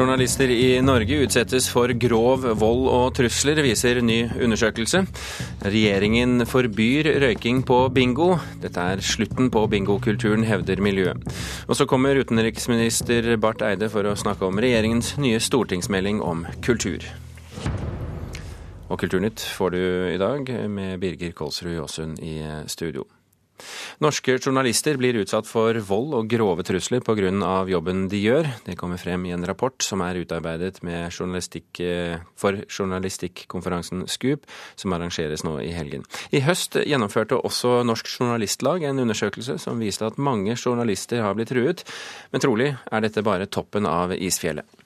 Journalister i Norge utsettes for grov vold og trusler, viser ny undersøkelse. Regjeringen forbyr røyking på bingo. Dette er slutten på bingokulturen, hevder miljøet. Og så kommer utenriksminister Barth Eide for å snakke om regjeringens nye stortingsmelding om kultur. Og Kulturnytt får du i dag med Birger Kolsrud Jåsund i studio. Norske journalister blir utsatt for vold og grove trusler pga. jobben de gjør. Det kommer frem i en rapport som er utarbeidet journalistikk, for journalistikkonferansen Scoop, som arrangeres nå i helgen. I høst gjennomførte også Norsk Journalistlag en undersøkelse som viste at mange journalister har blitt truet, men trolig er dette bare toppen av isfjellet.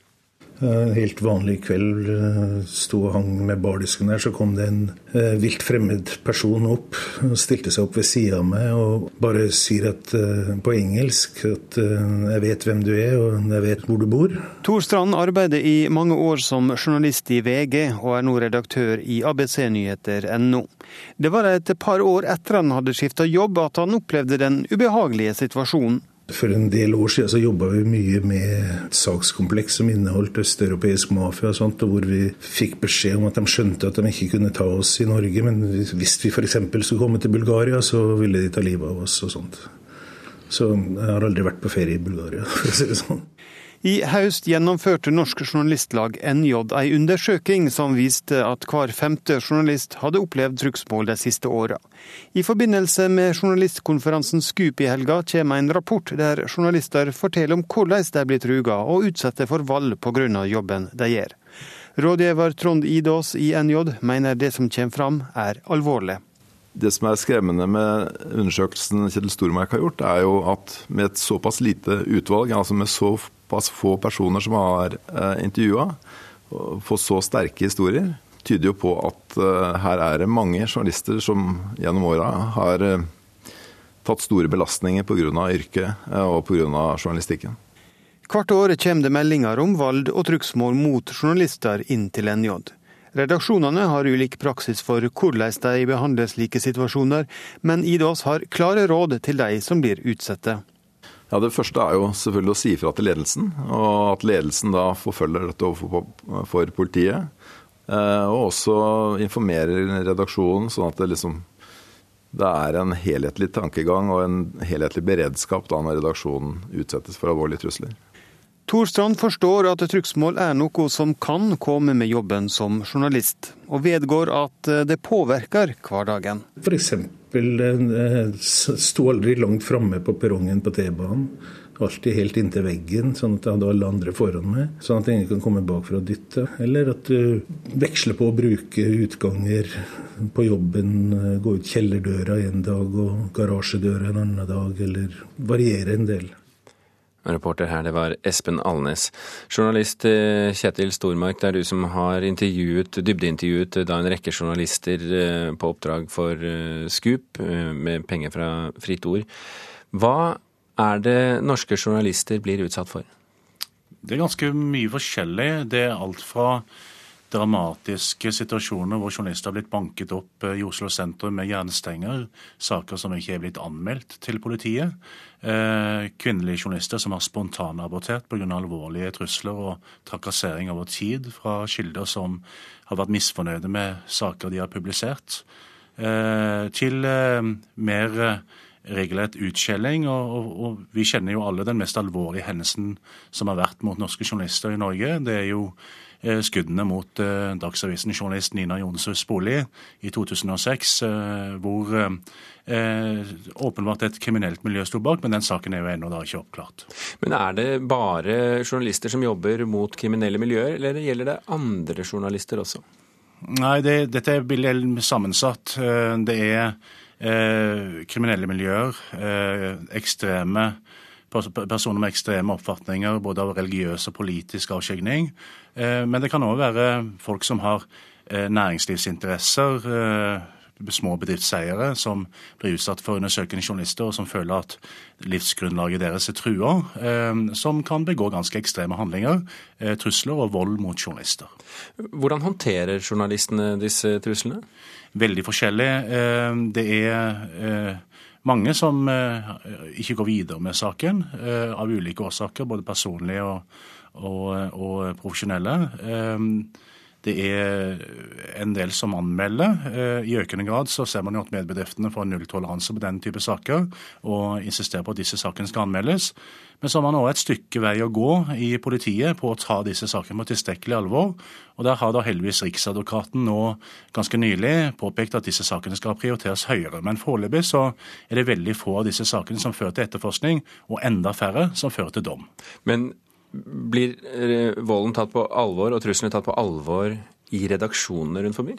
En helt vanlig kveld eh, sto og hang med bardisken der, så kom det en eh, vilt fremmed person opp. og Stilte seg opp ved sida av meg og bare sier at, eh, på engelsk at 'jeg vet hvem du er og jeg vet hvor du bor'. Tor Strand arbeider i mange år som journalist i VG, og er nå redaktør i abcnyheter.no. Det var et par år etter han hadde skifta jobb at han opplevde den ubehagelige situasjonen. For en del år siden så jobba vi mye med et sakskompleks som inneholdt østeuropeisk mafia, og sånt, og hvor vi fikk beskjed om at de skjønte at de ikke kunne ta oss i Norge, men hvis vi f.eks. skulle komme til Bulgaria, så ville de ta livet av oss og sånt. Så jeg har aldri vært på ferie i Bulgaria, for å si det sånn. I høst gjennomførte Norsk Journalistlag NJ ei undersøking som viste at hver femte journalist hadde opplevd trugsmål de siste åra. I forbindelse med journalistkonferansen Skup i helga kommer en rapport der journalister forteller om hvordan de blir truga og utsatte for vold pga. jobben de gjør. Rådgiver Trond Idås i NJ mener det som kommer fram er alvorlig. Det som er skremmende med undersøkelsen Kjetil Stormark har gjort, er jo at med et såpass lite utvalg, altså med såpass få personer som har eh, intervjua, få så sterke historier, tyder jo på at eh, her er det mange journalister som gjennom åra har eh, tatt store belastninger pga. yrket og pga. journalistikken. Hvert år kommer det meldinger om vold og trugsmål mot journalister inn til NJ. Redaksjonene har ulik praksis for hvordan de behandler slike situasjoner, men Idås har klare råd til de som blir utsatte. Ja, Det første er jo selvfølgelig å si ifra til ledelsen, og at ledelsen da forfølger dette overfor politiet. Eh, og også informerer redaksjonen, sånn at det liksom det er en helhetlig tankegang og en helhetlig beredskap da når redaksjonen utsettes for alvorlige trusler. Tor Strand forstår at trugsmål er noe som kan komme med jobben som journalist, og vedgår at det påvirker hverdagen. For eksempel eh, sto aldri langt framme på perrongen på T-banen. Alltid helt inntil veggen, sånn at jeg hadde alle andre foran meg. Sånn at ingen kan komme bakfra og dytte. Eller at du veksler på å bruke utganger på jobben. Eh, gå ut kjellerdøra en dag og garasjedøra en annen dag, eller variere en del. Reporter her, det var Espen Alnes. Journalist eh, Kjetil Stormark, det er du som har intervjuet, dybdeintervjuet da en rekke journalister eh, på oppdrag for eh, Scoop, med penger fra Fritt Ord. Hva er det norske journalister blir utsatt for? Det er ganske mye forskjellig. Det er alt fra dramatiske situasjoner hvor journalister har blitt banket opp i Oslo sentrum med jernstenger. Saker som ikke er blitt anmeldt til politiet. Eh, kvinnelige journalister som har spontanabortert pga. alvorlige trusler og trakassering over tid fra kilder som har vært misfornøyde med saker de har publisert, eh, til eh, mer regelrett utskjelling. Og, og, og, vi kjenner jo alle den mest alvorlige hendelsen som har vært mot norske journalister i Norge. Det er jo Eh, skuddene mot eh, Dagsavisen journalist Nina Jonshus bolig i 2006, eh, hvor åpenbart et kriminelt miljø sto bak, men den saken er jo ennå da ikke oppklart. Men er det bare journalister som jobber mot kriminelle miljøer, eller gjelder det andre journalister også? Nei, det, dette er sammensatt. Det er eh, kriminelle miljøer, eh, ekstreme personer med ekstreme oppfatninger både av religiøs og politisk avskygning. Eh, men det kan òg være folk som har eh, næringslivsinteresser, eh, små bedriftseiere, som blir utsatt for undersøkende journalister, og som føler at livsgrunnlaget deres er trua, som kan begå ganske ekstreme handlinger, trusler og vold mot journalister. Hvordan håndterer journalistene disse truslene? Veldig forskjellig. Det er mange som ikke går videre med saken av ulike årsaker, både personlige og og, og profesjonelle. Det er en del som anmelder. Eh, I økende grad så ser man jo at medbedriftene får nulltoleranse på den type saker, og insisterer på at disse sakene skal anmeldes. Men så har man også et stykke vei å gå i politiet på å ta disse sakene på tilstrekkelig alvor. Og Der har da heldigvis Riksadvokaten nå ganske nylig påpekt at disse sakene skal prioriteres høyere. Men foreløpig så er det veldig få av disse sakene som fører til etterforskning, og enda færre som fører til dom. Men blir eh, volden tatt på alvor og truslene tatt på alvor i redaksjonene rundt forbi?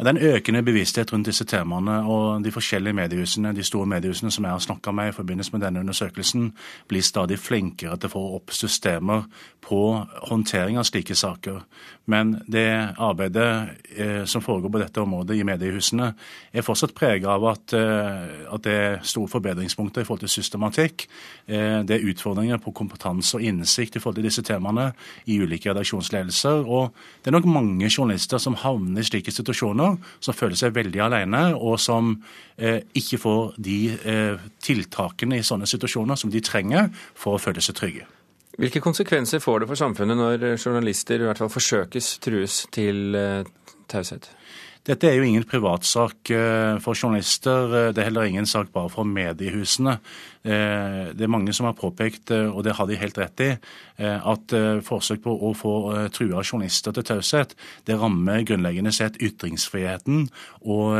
Ja, det er en økende bevissthet rundt disse temaene, og de forskjellige mediehusene, de store mediehusene som jeg har snakka med i forbindelse med denne undersøkelsen, blir stadig flinkere til å få opp systemer på håndtering av slike saker. Men det arbeidet eh, som foregår på dette området i mediehusene, er fortsatt preget av at, eh, at, det er store forbedringspunkter i forhold til systematikk. Eh, det er utfordringer på kompetanse og innsikt i forhold til disse temaene i ulike redaksjonsledelser. Og det er nok mange journalister som havner i slike situasjoner som føler seg veldig alene, og som eh, ikke får de eh, tiltakene i sånne situasjoner som de trenger for å føle seg trygge. Hvilke konsekvenser får det for samfunnet når journalister i hvert fall forsøkes trues til eh, taushet? Dette er jo ingen privatsak eh, for journalister. Eh, det er heller ingen sak bare for mediehusene. Eh, det er mange som har påpekt, og det har de helt rett i, at forsøk på å få trua journalister til taushet, det rammer grunnleggende sett ytringsfriheten. Og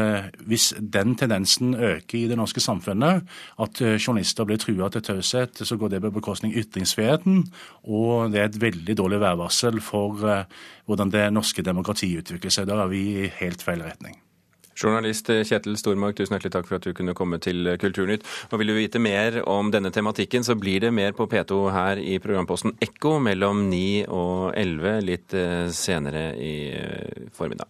hvis den tendensen øker i det norske samfunnet, at journalister blir trua til taushet, så går det på bekostning ytringsfriheten. Og det er et veldig dårlig værvarsel for hvordan det norske demokratiet utvikler seg. Da er vi i helt feil retning. Journalist Kjetil Stormark, tusen hjertelig takk for at du kunne komme til Kulturnytt. Og Vil du vite mer om denne tematikken, så blir det mer på P2 her i programposten Ekko mellom 9 og 11 litt eh, senere i eh, formiddag.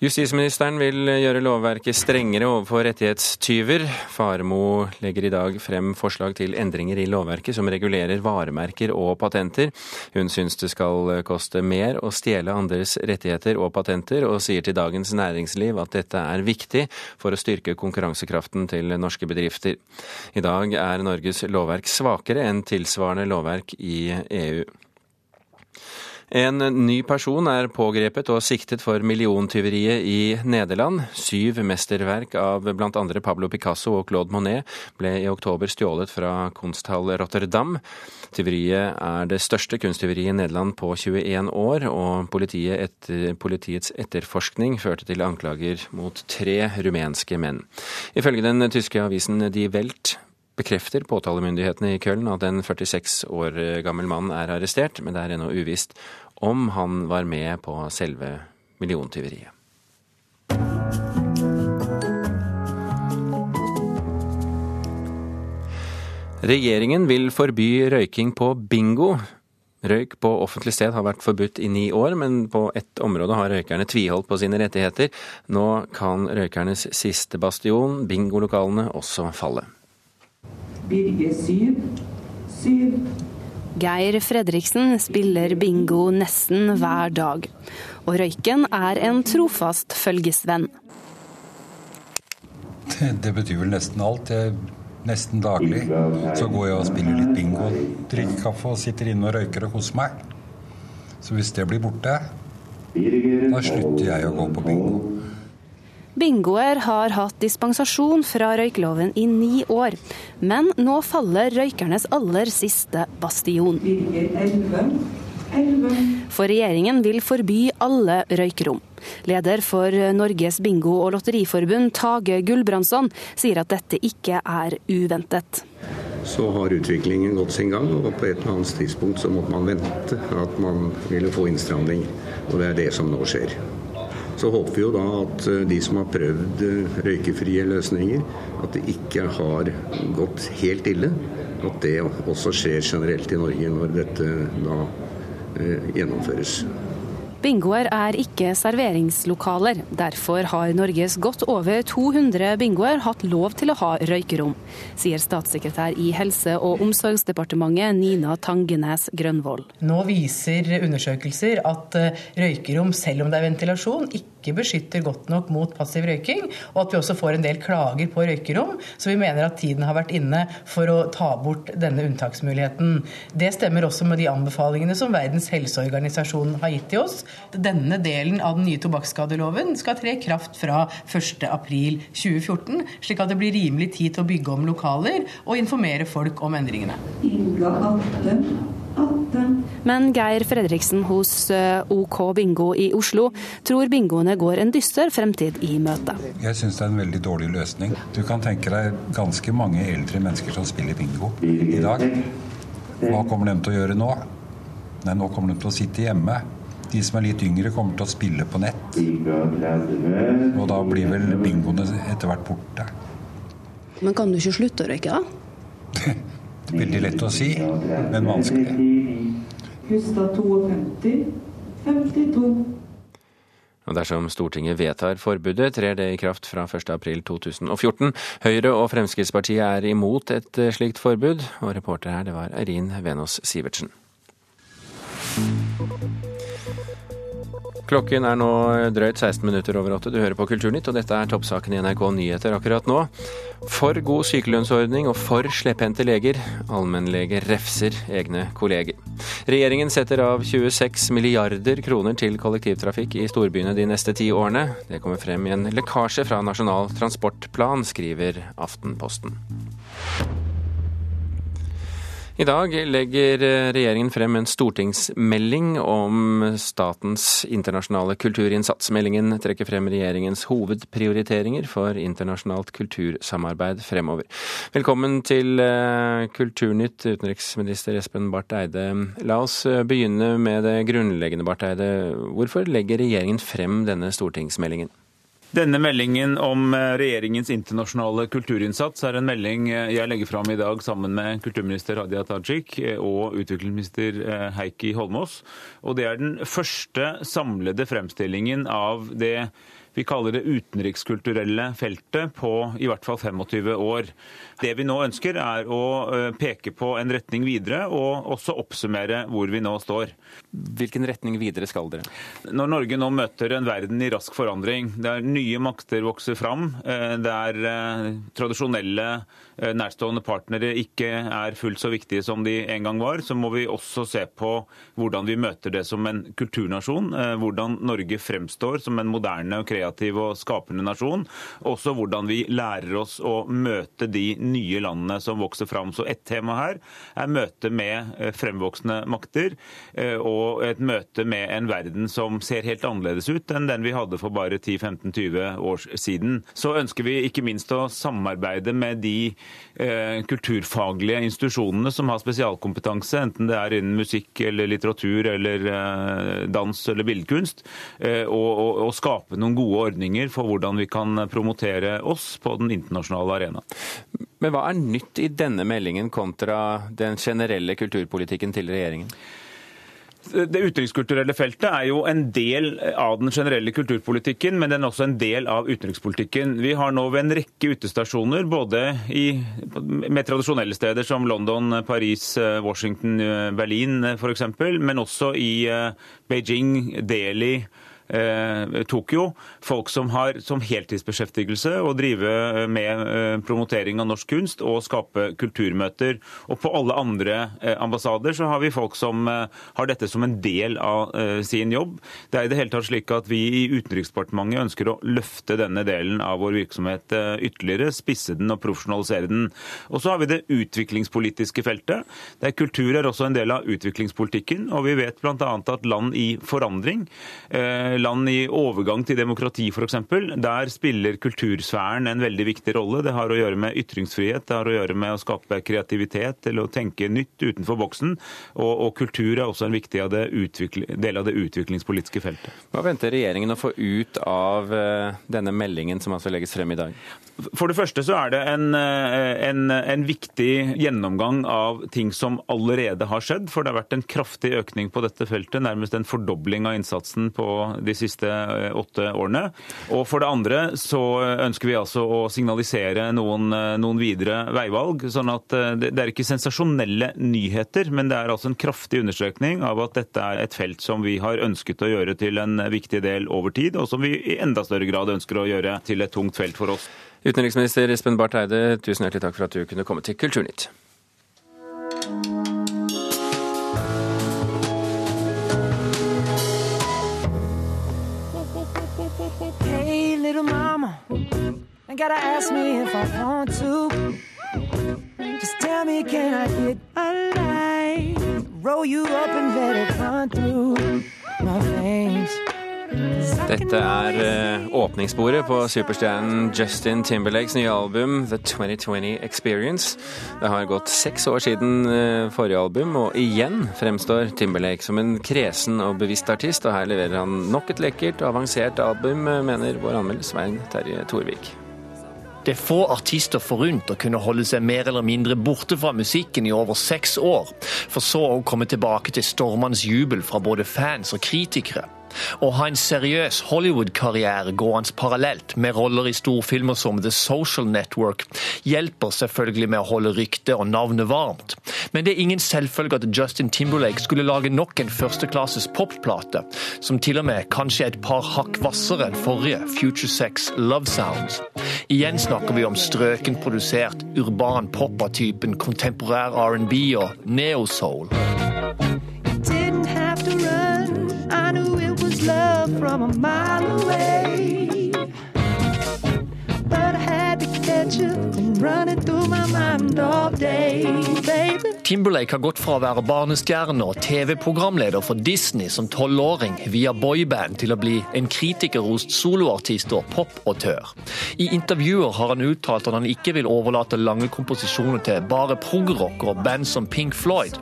Justisministeren vil gjøre lovverket strengere overfor rettighetstyver. Faremo legger i dag frem forslag til endringer i lovverket som regulerer varemerker og patenter. Hun syns det skal koste mer å stjele andres rettigheter og patenter, og sier til Dagens Næringsliv at dette er viktig for å styrke konkurransekraften til norske bedrifter. I dag er Norges lovverk svakere enn tilsvarende lovverk i EU. En ny person er pågrepet og siktet for milliontyveriet i Nederland. Syv mesterverk av bl.a. Pablo Picasso og Claude Monet ble i oktober stjålet fra kunsthall Rotterdam. Tyveriet er det største kunsttyveriet i Nederland på 21 år, og politiet etter, politiets etterforskning førte til anklager mot tre rumenske menn. Ifølge den tyske avisen Die Welt bekrefter påtalemyndighetene i Køln at en 46 år gammel mann er arrestert, men det er ennå uvisst om han var med på selve milliontyveriet. Regjeringen vil forby røyking på bingo. Røyk på offentlig sted har vært forbudt i ni år, men på ett område har røykerne tviholdt på sine rettigheter. Nå kan røykernes siste bastion, bingolokalene, også falle. Birge 7, 7. Geir Fredriksen spiller bingo nesten hver dag, og røyken er en trofast følgesvenn. Det, det betyr vel nesten alt. Jeg, nesten daglig så går jeg og spiller litt bingo, drikker kaffe og sitter inne og røyker og koser meg. Så hvis det blir borte, da slutter jeg å gå på bingo. Bingoer har hatt dispensasjon fra røykloven i ni år, men nå faller røykernes aller siste bastion. For regjeringen vil forby alle røykerom. Leder for Norges bingo- og lotteriforbund, Tage Gulbrandsson, sier at dette ikke er uventet. Så har utviklingen gått sin gang, og på et eller annet tidspunkt så måtte man vente at man ville få innstramning. Og det er det som nå skjer. Så håper vi jo da at eh, de som har prøvd eh, røykefrie løsninger, at det ikke har gått helt ille. At det også skjer generelt i Norge når dette da eh, gjennomføres. Bingoer er ikke serveringslokaler. Derfor har Norges godt over 200 bingoer hatt lov til å ha røykerom, sier statssekretær i Helse- og omsorgsdepartementet Nina Tangenes Grønvoll. Nå viser undersøkelser at røykerom, selv om det er ventilasjon, ikke ikke beskytter godt nok mot passiv røyking, og at vi også får en del klager på røykerom. Så vi mener at tiden har vært inne for å ta bort denne unntaksmuligheten. Det stemmer også med de anbefalingene som Verdens helseorganisasjon har gitt til oss. Denne delen av den nye tobakksskadeloven skal tre i kraft fra 1.4.2014, slik at det blir rimelig tid til å bygge om lokaler og informere folk om endringene. Inga 18. Men Geir Fredriksen hos eh, OK Bingo i Oslo tror bingoene går en dyster fremtid i møte. Jeg syns det er en veldig dårlig løsning. Du kan tenke deg ganske mange eldre mennesker som spiller bingo i dag. Hva kommer de til å gjøre nå? Nei, nå kommer de til å sitte hjemme. De som er litt yngre, kommer til å spille på nett. Og da blir vel bingoene etter hvert borte. Men kan du ikke slutte å røyke, da? Veldig lett å si, men vanskelig. Hustad 52, 52. Og Dersom Stortinget vedtar forbudet, trer det i kraft fra 1.4.2014. Høyre og Fremskrittspartiet er imot et slikt forbud, og reporter her det var Eirin Venås Sivertsen. Klokken er nå drøyt 16 minutter over åtte. Du hører på Kulturnytt, og dette er toppsaken i NRK Nyheter akkurat nå. For god sykelønnsordning og for slepphendte leger. Allmennlege refser egne kolleger. Regjeringen setter av 26 milliarder kroner til kollektivtrafikk i storbyene de neste ti årene. Det kommer frem i en lekkasje fra Nasjonal transportplan, skriver Aftenposten. I dag legger regjeringen frem en stortingsmelding om statens internasjonale kulturinnsats. Meldingen trekker frem regjeringens hovedprioriteringer for internasjonalt kultursamarbeid fremover. Velkommen til eh, Kulturnytt, utenriksminister Espen Barth Eide. La oss eh, begynne med det grunnleggende, Barth Eide. Hvorfor legger regjeringen frem denne stortingsmeldingen? Denne meldingen om eh, regjeringens internasjonale kulturinnsats er en melding eh, jeg legger fram i dag sammen med kulturminister Hadia Tajik eh, og utviklingsminister Heikki Holmås. Og det er den første samlede fremstillingen av det vi kaller det utenrikskulturelle feltet på i hvert fall 25 år. Det vi nå ønsker, er å eh, peke på en retning videre, og også oppsummere hvor vi nå står. Hvilken retning videre skal dere? Når Norge nå møter en verden i rask forandring, der nye makter vokser fram, eh, der eh, tradisjonelle nærstående partnere ikke er fullt så viktige som de en gang var, så må vi også se på hvordan vi møter det som en kulturnasjon. Hvordan Norge fremstår som en moderne, kreativ og skapende nasjon. Også hvordan vi lærer oss å møte de nye landene som vokser fram. Så ett tema her er møtet med eh, fremvoksende makter, eh, og et møte med en verden som ser helt annerledes ut enn den vi hadde for bare 10-15-20 år siden. Så ønsker vi ikke minst å samarbeide med de eh, kulturfaglige institusjonene som har spesialkompetanse, enten det er innen musikk eller litteratur eller dans eller billedkunst, og, og, og skape noen gode ordninger for hvordan vi kan promotere oss på den internasjonale arena. Men hva er nytt i denne meldingen kontra den generelle kulturpolitikken til regjeringen? Det utenrikskulturelle feltet er jo en del av den generelle kulturpolitikken, men den er også en del av utenrikspolitikken. Vi har nå ved en rekke utestasjoner, både i, med tradisjonelle steder som London, Paris, Washington, Berlin f.eks., men også i eh, Beijing, Delhi, Eh, Tokyo. Folk som har som heltidsbeskjeftigelse å drive med eh, promotering av norsk kunst og skape kulturmøter. Og på alle andre eh, ambassader så har vi folk som har dette som en del av sin jobb. Det er i det hele tatt slik at vi i Utenriksdepartementet ønsker å løfte denne delen av vår virksomhet ytterligere, spisse den og profesjonalisere den. Og så har vi det utviklingspolitiske feltet. Der kultur er også en del av utviklingspolitikken. Og vi vet bl.a. at land i forandring land i overgang til demokrati f.eks., der spiller kultursfæren en veldig viktig rolle. Det har å gjøre med ytringsfrihet, det har å gjøre med å skape kreativitet eller å tenke nytt utenfor boksen. Og, og kultur er også en viktig av del av det utviklingspolitiske feltet. Hva venter regjeringen å få ut av uh, denne meldingen som altså legges frem i dag? For det første så er det en, uh, en, en viktig gjennomgang av ting som allerede har skjedd. For det har vært en kraftig økning på dette feltet, nærmest en fordobling av innsatsen på de de siste åtte årene. Og for det andre så ønsker vi altså å signalisere noen, noen videre veivalg. sånn at det, det er ikke sensasjonelle nyheter, men det er altså en kraftig undersøkning av at dette er et felt som vi har ønsket å gjøre til en viktig del over tid, og som vi i enda større grad ønsker å gjøre til et tungt felt for oss. Utenriksminister Espen Barth Eide, tusen hjertelig takk for at du kunne komme til Kulturnytt. Gotta ask me if I want to. Just tell me, can I get a light? Roll you up and let it run through my veins. Dette er eh, åpningssporet på superstjernen Justin Timberlakes nye album The 2020 Experience. Det har gått seks år siden eh, forrige album, og igjen fremstår Timberlake som en kresen og bevisst artist, og her leverer han nok et lekkert og avansert album, eh, mener vår anmelder Svein Terje Torvik. Det er få artister forunt å kunne holde seg mer eller mindre borte fra musikken i over seks år, for så å komme tilbake til stormende jubel fra både fans og kritikere. Å ha en seriøs Hollywood-karriere gående parallelt med roller i storfilmer som The Social Network hjelper selvfølgelig med å holde ryktet og navnet varmt. Men det er ingen selvfølge at Justin Timberlake skulle lage nok en førsteklasses popplate, som til og med kanskje er et par hakk hvassere enn forrige Future Sex Love Sounds. Igjen snakker vi om strøken produsert urban pop av typen kontemporær R&B og neo-soul. From a mile away. But I had to catch you and run it through my mind all day, baby. Timberlake har gått fra å være barnestjerne og TV-programleder for Disney som tolvåring via boyband til å bli en kritikerrost soloartist og popautør. I intervjuer har han uttalt at han ikke vil overlate lange komposisjoner til bare progrock og band som Pink Floyd.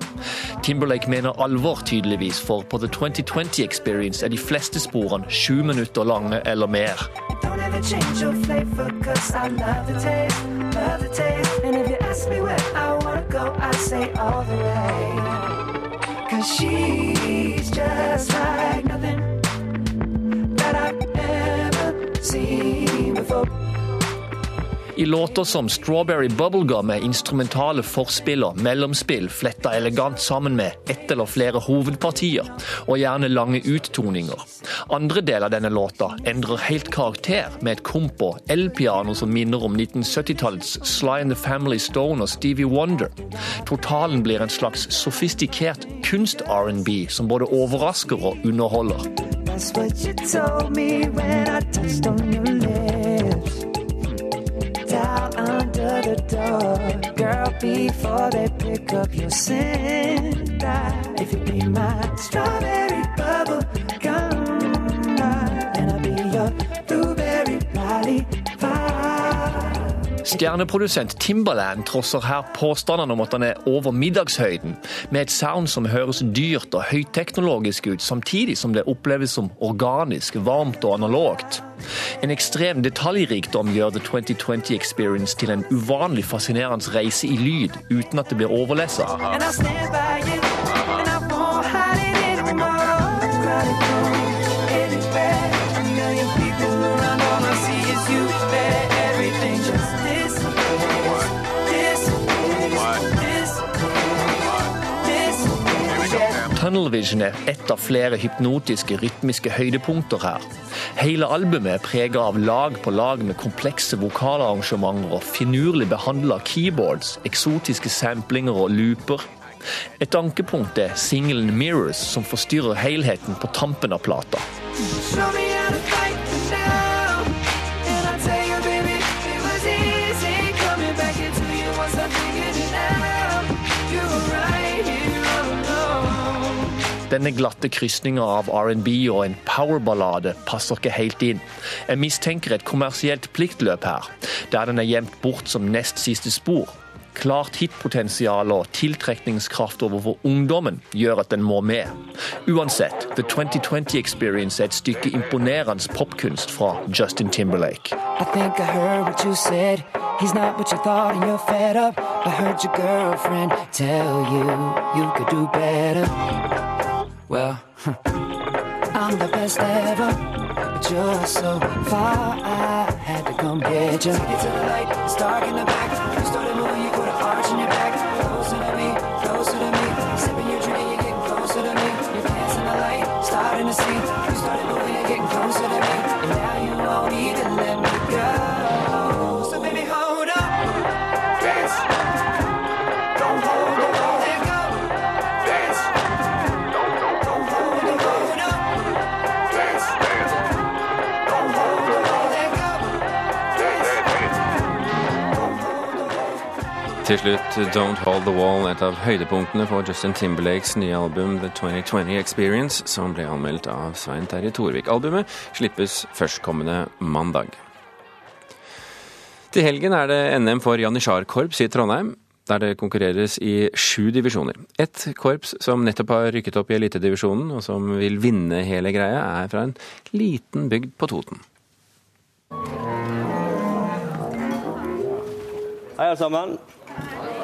Timberlake mener alvor, tydeligvis, for på The 2020 Experience er de fleste sporene sju minutter lange eller mer. Don't ever change your flavor, cause I love the taste, love the taste. And if you ask me where I go, I say all the way. Cause she's just like I låter som Strawberry Bubblegum er instrumentale forspiller, mellomspill fletta elegant sammen med ett eller flere hovedpartier, og gjerne lange uttoninger. Andre deler av denne låta endrer helt karakter med et komp og elpiano som minner om 1970-tallets Sly and the Family Stone og Stevie Wonder. Totalen blir en slags sofistikert kunst-R&B som både overrasker og underholder. That's what you told me when I touched on your lips. Door. Girl, before they pick up your scent, if you be my strawberry Stjerneprodusent Timberland trosser her påstandene om at han er over middagshøyden, med et sound som høres dyrt og høyteknologisk ut, samtidig som det oppleves som organisk, varmt og analogt. En ekstrem detaljrikdom gjør The 2020 Experience til en uvanlig fascinerende reise i lyd, uten at det blir overlessa. Tunnel Vision er ett av flere hypnotiske, rytmiske høydepunkter her. Hele albumet er prega av lag på lag med komplekse vokalarrangementer og finurlig behandla keyboards, eksotiske samplinger og looper. Et ankepunkt er singelen 'Mirrors', som forstyrrer helheten på tampen av plata. Show me Denne glatte krysninga av R&B og en powerballade passer ikke helt inn. Jeg mistenker et kommersielt pliktløp her, der den er gjemt bort som nest siste spor. Klart hitpotensial og tiltrekningskraft overfor ungdommen gjør at den må med. Uansett, The 2020 Experience er et stykke imponerende popkunst fra Justin Timberlake. I think I heard what you said. He's not what you thought and you're fed up. I heard your girlfriend tell you you could do better. Well, I'm the best ever. But you're so far, I had to come get you. It's a light, it's dark in the back. You started moving, you put an arch in your back. Closer to me, closer to me. Sipping your drink, you're getting closer to me. You're dancing the light, starting to see. Til slutt Don't Hold The Wall, et av høydepunktene for Justin Timberlakes nye album The 2020 Experience, som ble anmeldt av Svein Terje Thorvik. Albumet slippes førstkommende mandag. Til helgen er det NM for janitsjarkorps i Trondheim, der det konkurreres i sju divisjoner. Et korps som nettopp har rykket opp i elitedivisjonen, og som vil vinne hele greia, er fra en liten bygd på Toten. Hei, alle sammen.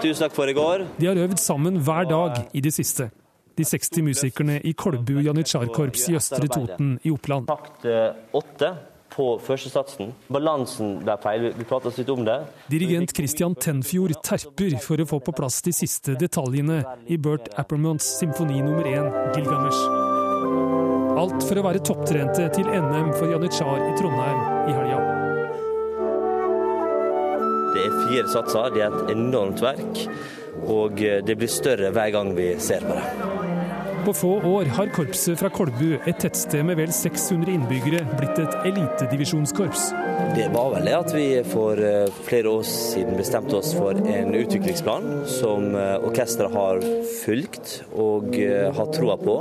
Tusen takk for i går. De har øvd sammen hver dag i det siste. De 60 musikerne i Kolbu janitsjarkorps i Østre Toten i Oppland. Takt eh, åtte på førstesatsen. Balansen ble feil. Vi pratet litt om det. Dirigent Christian Tenfjord terper for å få på plass de siste detaljene i Bert Appermonts symfoni nummer én, Gilgamesh. Alt for å være topptrente til NM for janitsjar i Trondheim i helga. Det er fire satser. Det er et enormt verk. Og eh, det blir større hver gang vi ser på det. På få år har korpset fra Kolbu, et tettsted med vel 600 innbyggere, blitt et elitedivisjonskorps. Det var vel det at vi for eh, flere år siden bestemte oss for en utviklingsplan som eh, orkesteret har fulgt og eh, har troa på.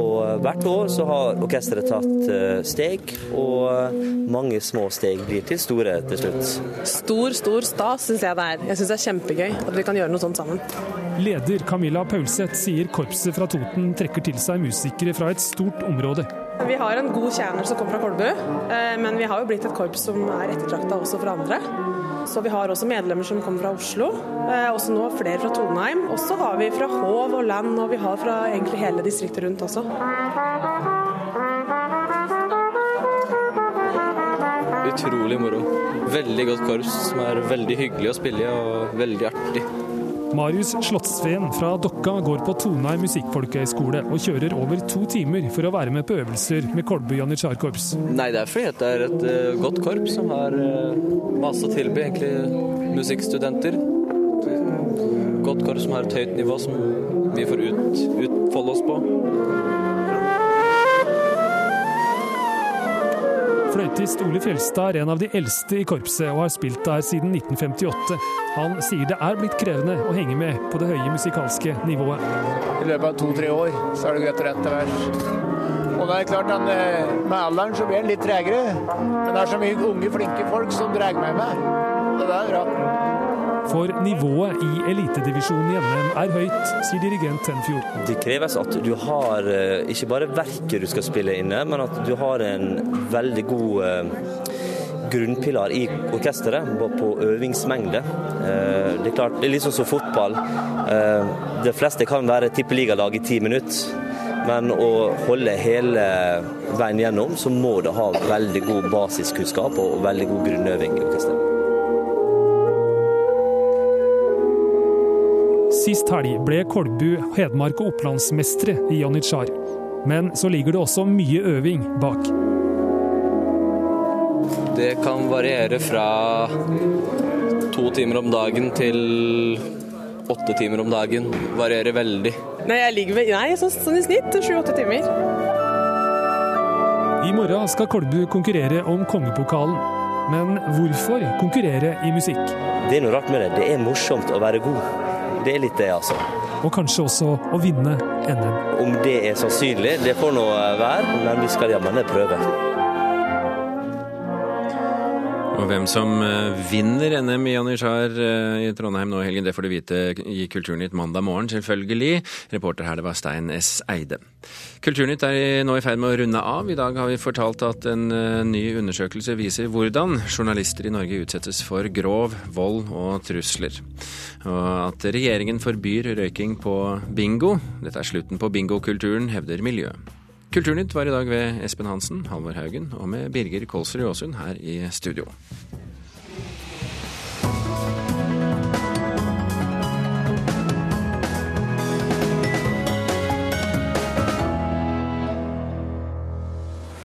Og hvert år så har orkesteret tatt steg, og mange små steg blir til store til slutt. Stor, stor stas syns jeg det er. Jeg syns det er kjempegøy at vi kan gjøre noe sånt sammen. Leder Camilla Paulseth sier korpset fra Toten trekker til seg musikere fra et stort område. Vi har en god kjerner som kommer fra Kolbu, men vi har jo blitt et korps som er ettertrakta også fra andre. Så vi har også medlemmer som kommer fra Oslo, også nå flere fra Toneheim. Og så har vi fra Hov og Land, og vi har fra egentlig hele distriktet rundt også. Utrolig moro. Veldig godt korps som er veldig hyggelig å spille i og veldig artig. Marius Slottsveen fra Dokka går på Toneheim musikkfolkehøgskole og kjører over to timer for å være med på øvelser med Kolbu janitsjarkorps. Nei, det er fordi det er et uh, godt korps som har uh, masse å tilby, egentlig musikkstudenter. Godt korps som har et høyt nivå som vi får ut, utfolde oss på. Fløytist Ole Fjelstad er en av de eldste i korpset og har spilt der siden 1958. Han sier det er blitt krevende å henge med på det høye musikalske nivået. I løpet av to-tre år så er det gått rett til værs. Og det er klart at med alderen så blir en litt tregere, men det er så mye unge, flinke folk som drar med meg. Og det er bra. For nivået i elitedivisjonen i NM er høyt, sier dirigent Tenfjord. Det kreves at du har ikke bare verket du skal spille inne, men at du har en veldig god grunnpilar i orkesteret på øvingsmengde. Det er klart, det er litt sånn som fotball. De fleste kan være tippeligalag i ti minutter. Men å holde hele veien gjennom, så må du ha veldig god basiskunnskap og veldig god grunnøving i orkesteret. Sist helg ble Kolbu, Hedmark og Opplandsmestere i janitsjar. Men så ligger det også mye øving bak. Det kan variere fra to timer om dagen til åtte timer om dagen. Varierer veldig. Nei, jeg ligger ved, nei sånn, sånn i snitt sju-åtte timer. I morgen skal Kolbu konkurrere om kongepokalen. Men hvorfor konkurrere i musikk? Det er noe rart med det. Det er morsomt å være god. Det er litt det, altså. Og kanskje også å vinne NM. Om det er sannsynlig, det får nå være, men vi skal jammen prøve. Og hvem som vinner NM i janitsjar i Trondheim nå i helgen, det får du vite i Kulturnytt mandag morgen, selvfølgelig. Reporter her, det var Stein S. Eide. Kulturnytt er nå i ferd med å runde av. I dag har vi fortalt at en ny undersøkelse viser hvordan journalister i Norge utsettes for grov vold og trusler. Og at regjeringen forbyr røyking på bingo. Dette er slutten på bingokulturen, hevder miljøet. Kulturnytt var i dag ved Espen Hansen, Halvor Haugen og med Birger Kolsrud Aasund her i studio.